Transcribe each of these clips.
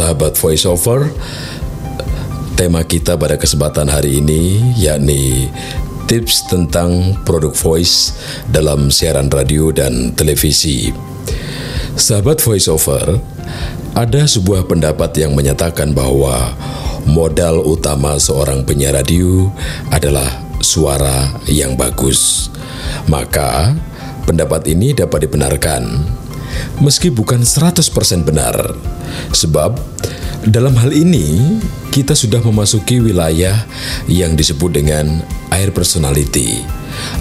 sahabat voiceover, tema kita pada kesempatan hari ini yakni tips tentang produk voice dalam siaran radio dan televisi. Sahabat voiceover, ada sebuah pendapat yang menyatakan bahwa modal utama seorang penyiar radio adalah suara yang bagus. Maka, pendapat ini dapat dibenarkan meski bukan 100% benar. Sebab dalam hal ini kita sudah memasuki wilayah yang disebut dengan air personality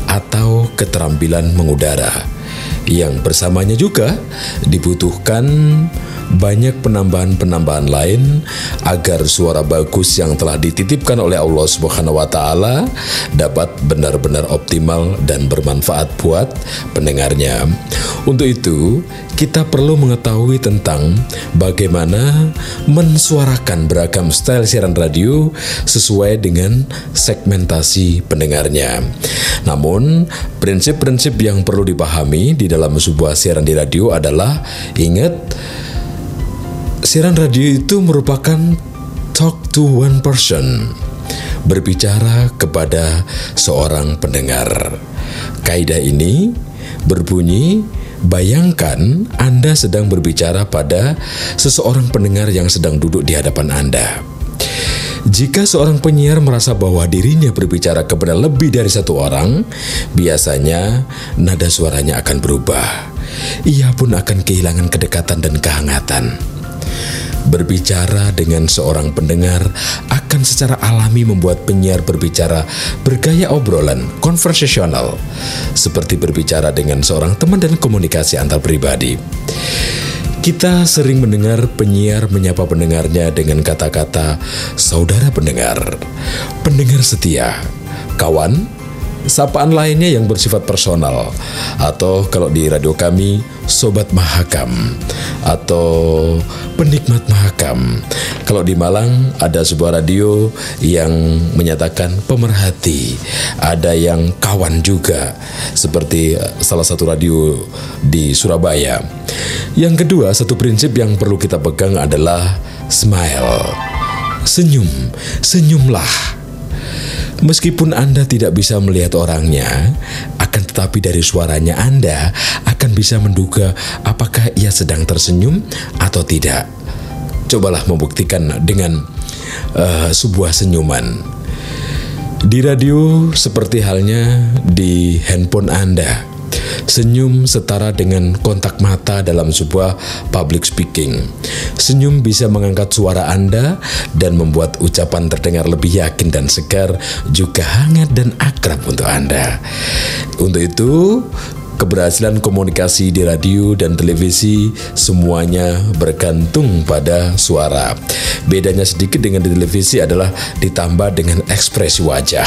atau keterampilan mengudara yang bersamanya juga dibutuhkan banyak penambahan-penambahan lain agar suara bagus yang telah dititipkan oleh Allah Subhanahu wa taala dapat benar-benar optimal dan bermanfaat buat pendengarnya. Untuk itu, kita perlu mengetahui tentang bagaimana mensuarakan beragam style siaran radio sesuai dengan segmentasi pendengarnya. Namun, prinsip-prinsip yang perlu dipahami di dalam sebuah siaran di radio adalah ingat Siaran radio itu merupakan talk to one person, berbicara kepada seorang pendengar. Kaidah ini berbunyi, bayangkan Anda sedang berbicara pada seseorang pendengar yang sedang duduk di hadapan Anda. Jika seorang penyiar merasa bahwa dirinya berbicara kepada lebih dari satu orang, biasanya nada suaranya akan berubah. Ia pun akan kehilangan kedekatan dan kehangatan. Berbicara dengan seorang pendengar akan secara alami membuat penyiar berbicara bergaya obrolan, konversasional, seperti berbicara dengan seorang teman dan komunikasi antar pribadi. Kita sering mendengar penyiar menyapa pendengarnya dengan kata-kata "saudara pendengar", "pendengar setia", "kawan", sapaan lainnya yang bersifat personal atau kalau di radio kami sobat mahakam atau penikmat mahakam. Kalau di Malang ada sebuah radio yang menyatakan pemerhati, ada yang kawan juga seperti salah satu radio di Surabaya. Yang kedua, satu prinsip yang perlu kita pegang adalah smile. Senyum, senyumlah Meskipun Anda tidak bisa melihat orangnya, akan tetapi dari suaranya Anda akan bisa menduga apakah ia sedang tersenyum atau tidak. Cobalah membuktikan dengan uh, sebuah senyuman. Di radio, seperti halnya di handphone Anda, Senyum setara dengan kontak mata dalam sebuah public speaking. Senyum bisa mengangkat suara Anda dan membuat ucapan terdengar lebih yakin dan segar, juga hangat dan akrab untuk Anda. Untuk itu, keberhasilan komunikasi di radio dan televisi semuanya bergantung pada suara. Bedanya sedikit dengan di televisi adalah ditambah dengan ekspresi wajah.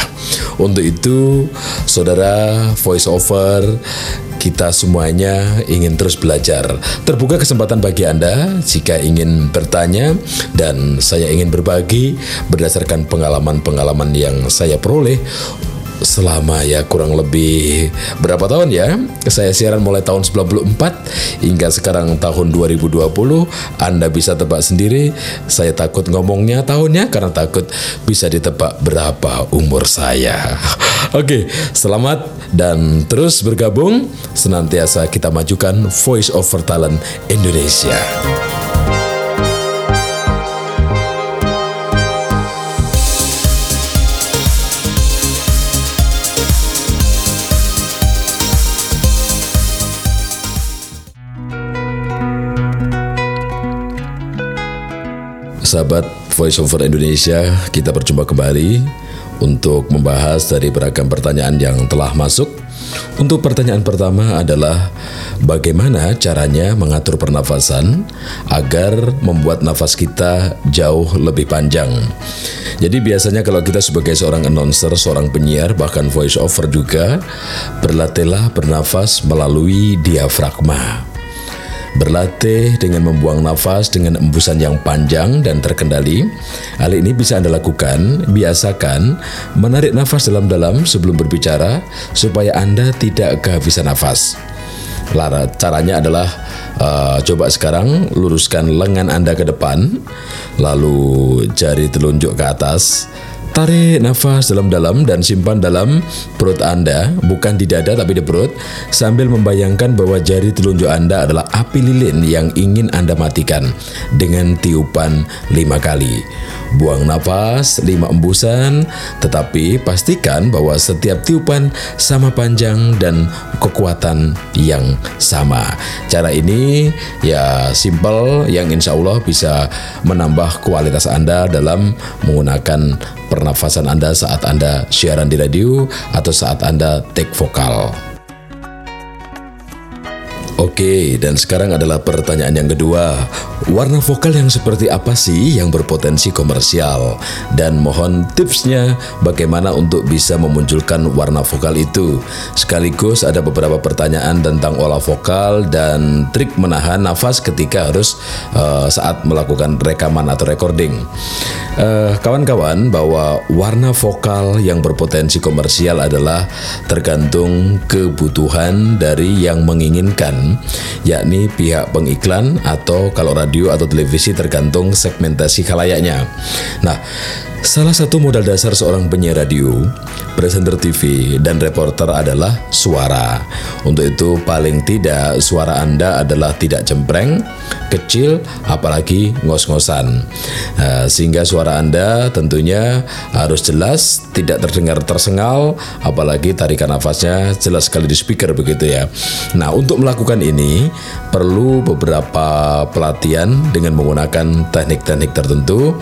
Untuk itu, saudara voice over kita semuanya ingin terus belajar. Terbuka kesempatan bagi Anda jika ingin bertanya dan saya ingin berbagi berdasarkan pengalaman-pengalaman yang saya peroleh selama ya kurang lebih berapa tahun ya? Saya siaran mulai tahun 94 hingga sekarang tahun 2020 Anda bisa tebak sendiri. Saya takut ngomongnya tahunnya karena takut bisa ditebak berapa umur saya. Oke selamat dan terus bergabung. Senantiasa kita majukan Voice Over Talent Indonesia. Sahabat Voice Over Indonesia, kita berjumpa kembali untuk membahas dari beragam pertanyaan yang telah masuk. Untuk pertanyaan pertama adalah bagaimana caranya mengatur pernafasan agar membuat nafas kita jauh lebih panjang. Jadi biasanya kalau kita sebagai seorang announcer, seorang penyiar, bahkan voice over juga, berlatihlah bernafas melalui diafragma. Berlatih dengan membuang nafas dengan embusan yang panjang dan terkendali. Hal ini bisa Anda lakukan, biasakan menarik nafas dalam-dalam sebelum berbicara supaya Anda tidak kehabisan nafas. Lara, caranya adalah uh, coba sekarang luruskan lengan Anda ke depan, lalu jari telunjuk ke atas, Tarik nafas dalam-dalam dan simpan dalam perut Anda, bukan di dada tapi di perut, sambil membayangkan bahwa jari telunjuk Anda adalah api lilin yang ingin Anda matikan dengan tiupan lima kali. Buang nafas lima embusan, tetapi pastikan bahwa setiap tiupan sama panjang dan kekuatan yang sama. Cara ini ya simple yang insya Allah bisa menambah kualitas Anda dalam menggunakan pernafasan Anda saat Anda siaran di radio atau saat Anda take vokal. Oke, dan sekarang adalah pertanyaan yang kedua. Warna vokal yang seperti apa sih yang berpotensi komersial? Dan mohon tipsnya bagaimana untuk bisa memunculkan warna vokal itu. Sekaligus ada beberapa pertanyaan tentang olah vokal dan trik menahan nafas ketika harus uh, saat melakukan rekaman atau recording. kawan kawan-kawan, bahwa warna vokal yang berpotensi komersial adalah tergantung kebutuhan dari yang menginginkan yakni pihak pengiklan atau kalau radio atau televisi tergantung segmentasi kalayaknya. Nah, Salah satu modal dasar seorang penyiar radio, presenter TV, dan reporter adalah suara. Untuk itu, paling tidak suara Anda adalah tidak cempreng, kecil, apalagi ngos-ngosan. Nah, sehingga suara Anda tentunya harus jelas, tidak terdengar tersengal, apalagi tarikan nafasnya jelas sekali di speaker begitu ya. Nah, untuk melakukan ini perlu beberapa pelatihan dengan menggunakan teknik-teknik tertentu,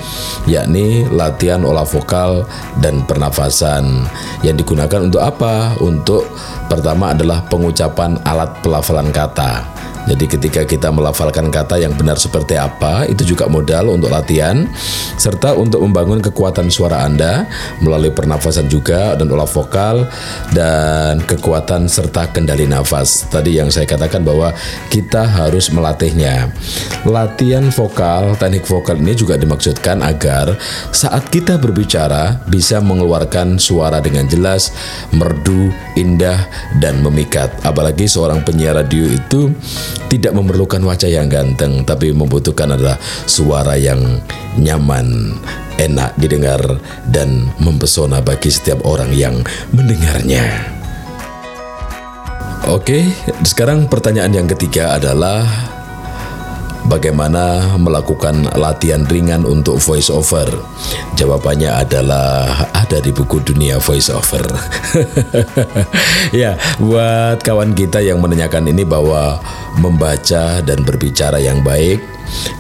yakni latihan olah vokal dan pernafasan yang digunakan untuk apa? Untuk pertama adalah pengucapan alat pelafalan kata. Jadi ketika kita melafalkan kata yang benar seperti apa, itu juga modal untuk latihan serta untuk membangun kekuatan suara Anda melalui pernafasan juga dan olah vokal dan kekuatan serta kendali nafas. Tadi yang saya katakan bahwa kita harus melatihnya. Latihan vokal, teknik vokal ini juga dimaksudkan agar saat kita berbicara bisa mengeluarkan suara dengan jelas, merdu, indah dan memikat. Apalagi seorang penyiar radio itu tidak memerlukan wajah yang ganteng, tapi membutuhkan adalah suara yang nyaman, enak didengar, dan mempesona bagi setiap orang yang mendengarnya. Oke, sekarang pertanyaan yang ketiga adalah Bagaimana melakukan latihan ringan untuk voice over? Jawabannya adalah ada di buku dunia voice over. ya, buat kawan kita yang menanyakan ini bahwa membaca dan berbicara yang baik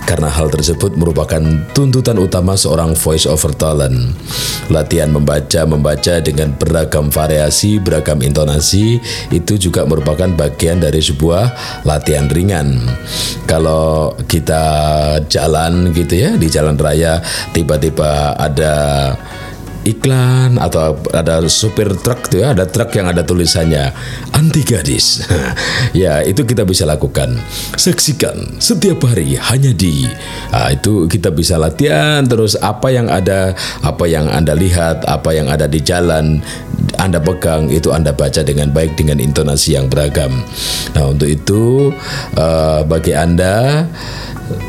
karena hal tersebut merupakan tuntutan utama seorang voice over talent. Latihan membaca-membaca dengan beragam variasi, beragam intonasi itu juga merupakan bagian dari sebuah latihan ringan. Kalau kita jalan gitu ya di jalan raya tiba-tiba ada iklan atau ada supir truk tuh ya, ada truk yang ada tulisannya anti gadis. ya, itu kita bisa lakukan. Saksikan setiap hari hanya di nah, itu kita bisa latihan terus apa yang ada, apa yang Anda lihat, apa yang ada di jalan Anda pegang itu Anda baca dengan baik dengan intonasi yang beragam. Nah, untuk itu uh, bagi Anda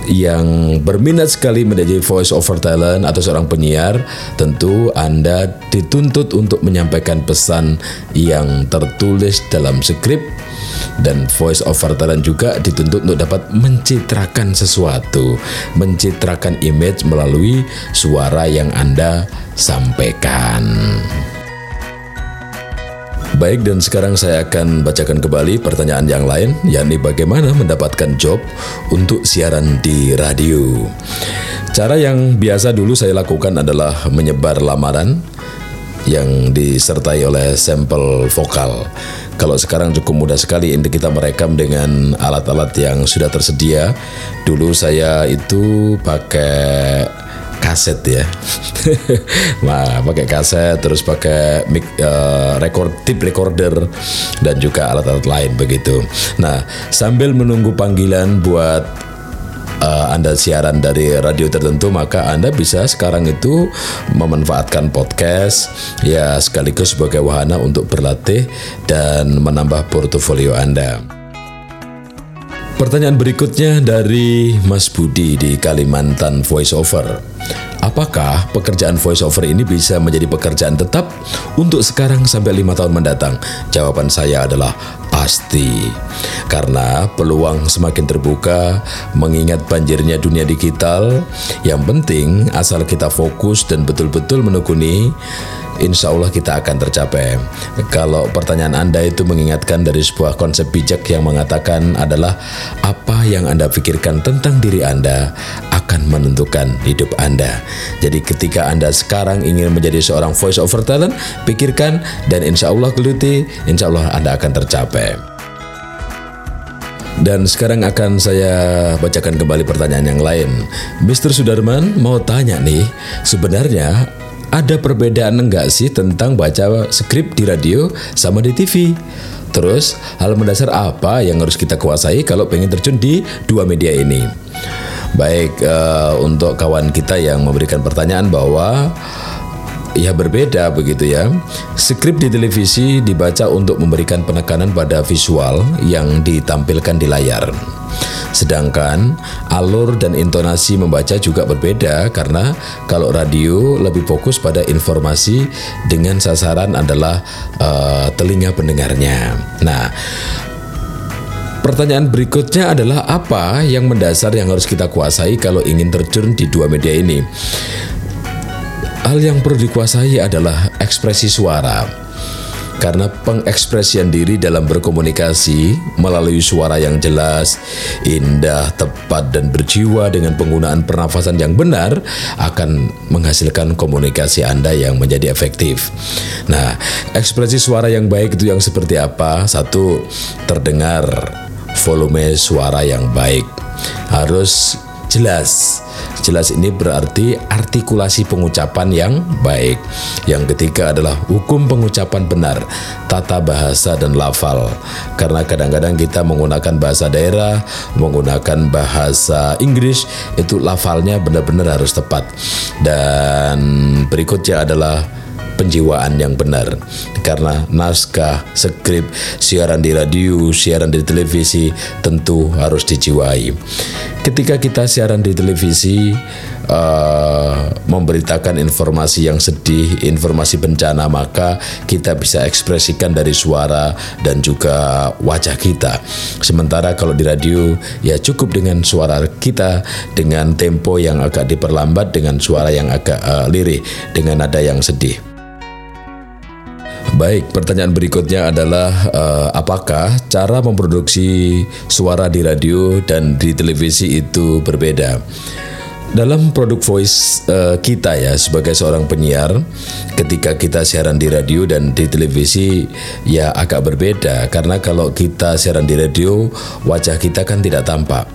yang berminat sekali menjadi voice over talent atau seorang penyiar, tentu Anda dituntut untuk menyampaikan pesan yang tertulis dalam skrip dan voice over talent juga dituntut untuk dapat mencitrakan sesuatu, mencitrakan image melalui suara yang Anda sampaikan. Baik dan sekarang saya akan bacakan kembali pertanyaan yang lain yakni bagaimana mendapatkan job untuk siaran di radio. Cara yang biasa dulu saya lakukan adalah menyebar lamaran yang disertai oleh sampel vokal. Kalau sekarang cukup mudah sekali ini kita merekam dengan alat-alat yang sudah tersedia. Dulu saya itu pakai kaset ya. nah, pakai kaset terus pakai mic uh, record tip recorder dan juga alat-alat lain begitu. Nah, sambil menunggu panggilan buat uh, Anda siaran dari radio tertentu maka Anda bisa sekarang itu memanfaatkan podcast ya sekaligus sebagai wahana untuk berlatih dan menambah portofolio Anda. Pertanyaan berikutnya dari Mas Budi di Kalimantan Voiceover. Apakah pekerjaan voiceover ini bisa menjadi pekerjaan tetap untuk sekarang sampai lima tahun mendatang? Jawaban saya adalah pasti. Karena peluang semakin terbuka mengingat banjirnya dunia digital. Yang penting asal kita fokus dan betul-betul menekuni insya Allah kita akan tercapai. Kalau pertanyaan Anda itu mengingatkan dari sebuah konsep bijak yang mengatakan adalah apa yang Anda pikirkan tentang diri Anda akan menentukan hidup Anda. Jadi ketika Anda sekarang ingin menjadi seorang voice over talent, pikirkan dan insya Allah geluti, insya Allah Anda akan tercapai. Dan sekarang akan saya bacakan kembali pertanyaan yang lain. Mr. Sudarman mau tanya nih, sebenarnya ada perbedaan enggak sih tentang baca skrip di radio sama di TV? Terus, hal mendasar apa yang harus kita kuasai kalau pengen terjun di dua media ini? Baik, uh, untuk kawan kita yang memberikan pertanyaan bahwa ya berbeda begitu ya. Skrip di televisi dibaca untuk memberikan penekanan pada visual yang ditampilkan di layar. Sedangkan alur dan intonasi membaca juga berbeda karena kalau radio lebih fokus pada informasi dengan sasaran adalah uh, telinga pendengarnya. Nah, Pertanyaan berikutnya adalah apa yang mendasar yang harus kita kuasai kalau ingin terjun di dua media ini? Hal yang perlu dikuasai adalah ekspresi suara karena pengekspresian diri dalam berkomunikasi melalui suara yang jelas, indah, tepat, dan berjiwa dengan penggunaan pernafasan yang benar akan menghasilkan komunikasi Anda yang menjadi efektif. Nah, ekspresi suara yang baik itu yang seperti apa? Satu, terdengar volume suara yang baik. Harus jelas. Jelas ini berarti artikulasi pengucapan yang baik. Yang ketiga adalah hukum pengucapan benar, tata bahasa dan lafal. Karena kadang-kadang kita menggunakan bahasa daerah, menggunakan bahasa Inggris, itu lafalnya benar-benar harus tepat. Dan berikutnya adalah penjiwaan yang benar karena naskah, skrip, siaran di radio, siaran di televisi tentu harus dijiwai. Ketika kita siaran di televisi uh, memberitakan informasi yang sedih, informasi bencana, maka kita bisa ekspresikan dari suara dan juga wajah kita. Sementara kalau di radio ya cukup dengan suara kita dengan tempo yang agak diperlambat dengan suara yang agak uh, lirih dengan nada yang sedih. Baik, pertanyaan berikutnya adalah uh, apakah cara memproduksi suara di radio dan di televisi itu berbeda? Dalam produk voice uh, kita ya sebagai seorang penyiar, ketika kita siaran di radio dan di televisi ya agak berbeda karena kalau kita siaran di radio wajah kita kan tidak tampak.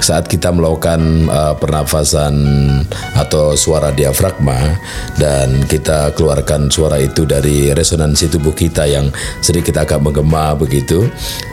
Saat kita melakukan uh, pernafasan atau suara diafragma dan kita keluarkan suara itu dari resonansi tubuh kita yang sedikit agak menggema begitu,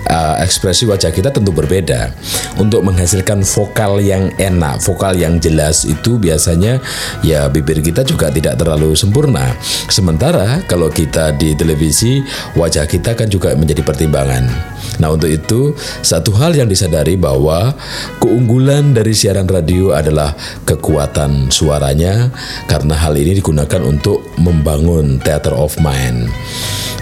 uh, ekspresi wajah kita tentu berbeda. Untuk menghasilkan vokal yang enak, vokal yang jelas itu biasanya ya bibir kita juga tidak terlalu sempurna. Sementara kalau kita di televisi wajah kita kan juga menjadi pertimbangan. Nah, untuk itu satu hal yang disadari bahwa keunggulan dari siaran radio adalah kekuatan suaranya karena hal ini digunakan untuk membangun theater of mind.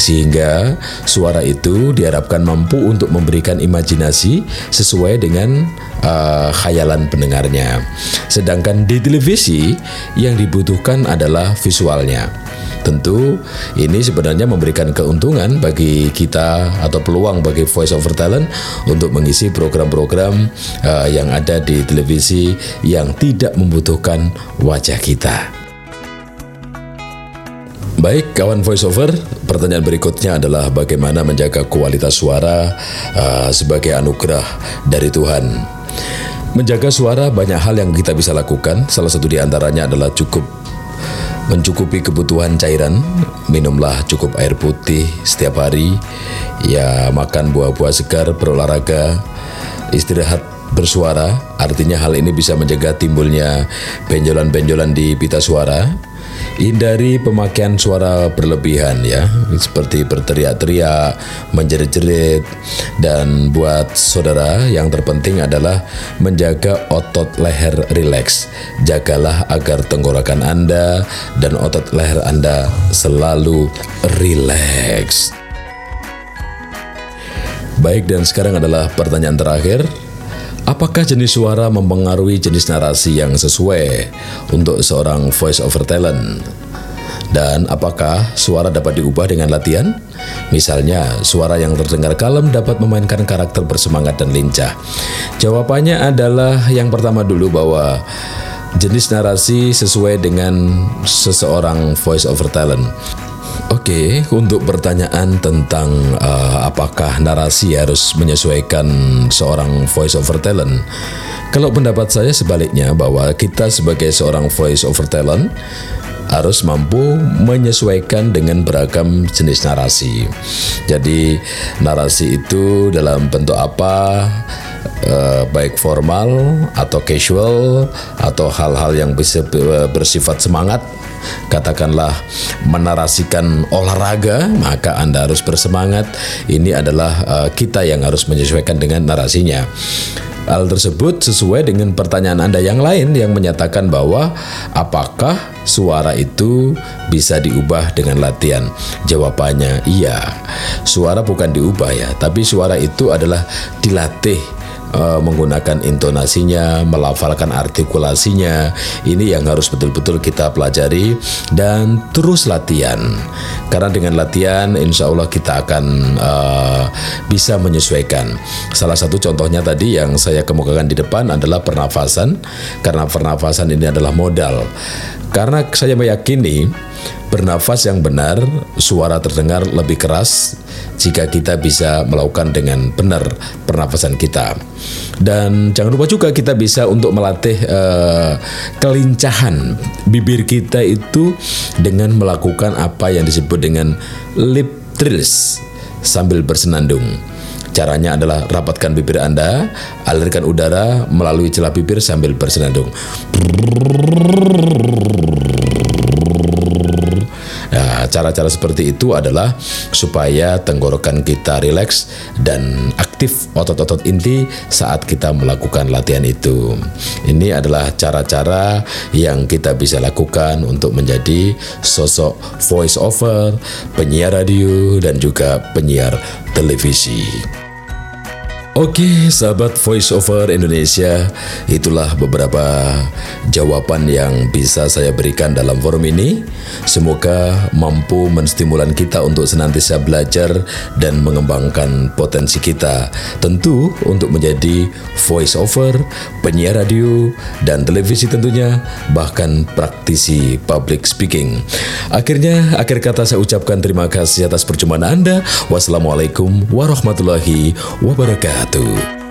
Sehingga suara itu diharapkan mampu untuk memberikan imajinasi sesuai dengan uh, khayalan pendengarnya. Sedangkan di televisi yang dibutuhkan adalah visualnya. Tentu ini sebenarnya memberikan keuntungan bagi kita atau peluang bagi voice over talent untuk mengisi program-program uh, yang ada di televisi yang tidak membutuhkan wajah kita. Baik, kawan voiceover, pertanyaan berikutnya adalah bagaimana menjaga kualitas suara uh, sebagai anugerah dari Tuhan. Menjaga suara banyak hal yang kita bisa lakukan. Salah satu di antaranya adalah cukup mencukupi kebutuhan cairan. Minumlah cukup air putih setiap hari. Ya, makan buah-buah segar, berolahraga, istirahat bersuara. Artinya hal ini bisa menjaga timbulnya benjolan-benjolan di pita suara. Hindari pemakaian suara berlebihan ya, seperti berteriak-teriak, menjerit-jerit, dan buat saudara yang terpenting adalah menjaga otot leher rileks. Jagalah agar tenggorokan Anda dan otot leher Anda selalu rileks. Baik, dan sekarang adalah pertanyaan terakhir. Apakah jenis suara mempengaruhi jenis narasi yang sesuai untuk seorang voice over talent? Dan apakah suara dapat diubah dengan latihan? Misalnya, suara yang terdengar kalem dapat memainkan karakter bersemangat dan lincah. Jawabannya adalah yang pertama dulu bahwa jenis narasi sesuai dengan seseorang voice over talent. Oke, untuk pertanyaan tentang uh, apakah narasi harus menyesuaikan seorang voice over talent, kalau pendapat saya sebaliknya bahwa kita sebagai seorang voice over talent harus mampu menyesuaikan dengan beragam jenis narasi. Jadi narasi itu dalam bentuk apa? Uh, baik formal atau casual atau hal-hal yang bisa bersifat semangat katakanlah menarasikan olahraga, maka Anda harus bersemangat. Ini adalah uh, kita yang harus menyesuaikan dengan narasinya. Hal tersebut sesuai dengan pertanyaan Anda yang lain yang menyatakan bahwa apakah suara itu bisa diubah dengan latihan? Jawabannya iya. Suara bukan diubah ya, tapi suara itu adalah dilatih uh, menggunakan intonasinya, melafalkan artikulasinya. Ini yang harus betul-betul kita pelajari dan terus latihan. Karena dengan latihan, insya Allah kita akan uh, bisa menyesuaikan. Salah satu contohnya tadi yang saya kemukakan di depan adalah pernafasan, karena pernafasan ini adalah modal. Karena saya meyakini bernafas yang benar, suara terdengar lebih keras jika kita bisa melakukan dengan benar pernafasan kita. Dan jangan lupa juga kita bisa untuk melatih uh, kelincahan bibir kita itu dengan melakukan apa yang disebut dengan lip trills sambil bersenandung. Caranya adalah rapatkan bibir Anda, alirkan udara melalui celah bibir sambil bersenandung. Cara-cara seperti itu adalah supaya tenggorokan kita rileks dan aktif otot-otot inti saat kita melakukan latihan itu. Ini adalah cara-cara yang kita bisa lakukan untuk menjadi sosok voice over, penyiar radio dan juga penyiar televisi. Oke, sahabat Voice Over Indonesia, itulah beberapa jawaban yang bisa saya berikan dalam forum ini. Semoga mampu menstimulan kita untuk senantiasa belajar dan mengembangkan potensi kita. Tentu untuk menjadi voice over, penyiar radio, dan televisi tentunya, bahkan praktisi public speaking. Akhirnya, akhir kata saya ucapkan terima kasih atas perjumpaan Anda. Wassalamualaikum warahmatullahi wabarakatuh wabarakatuh.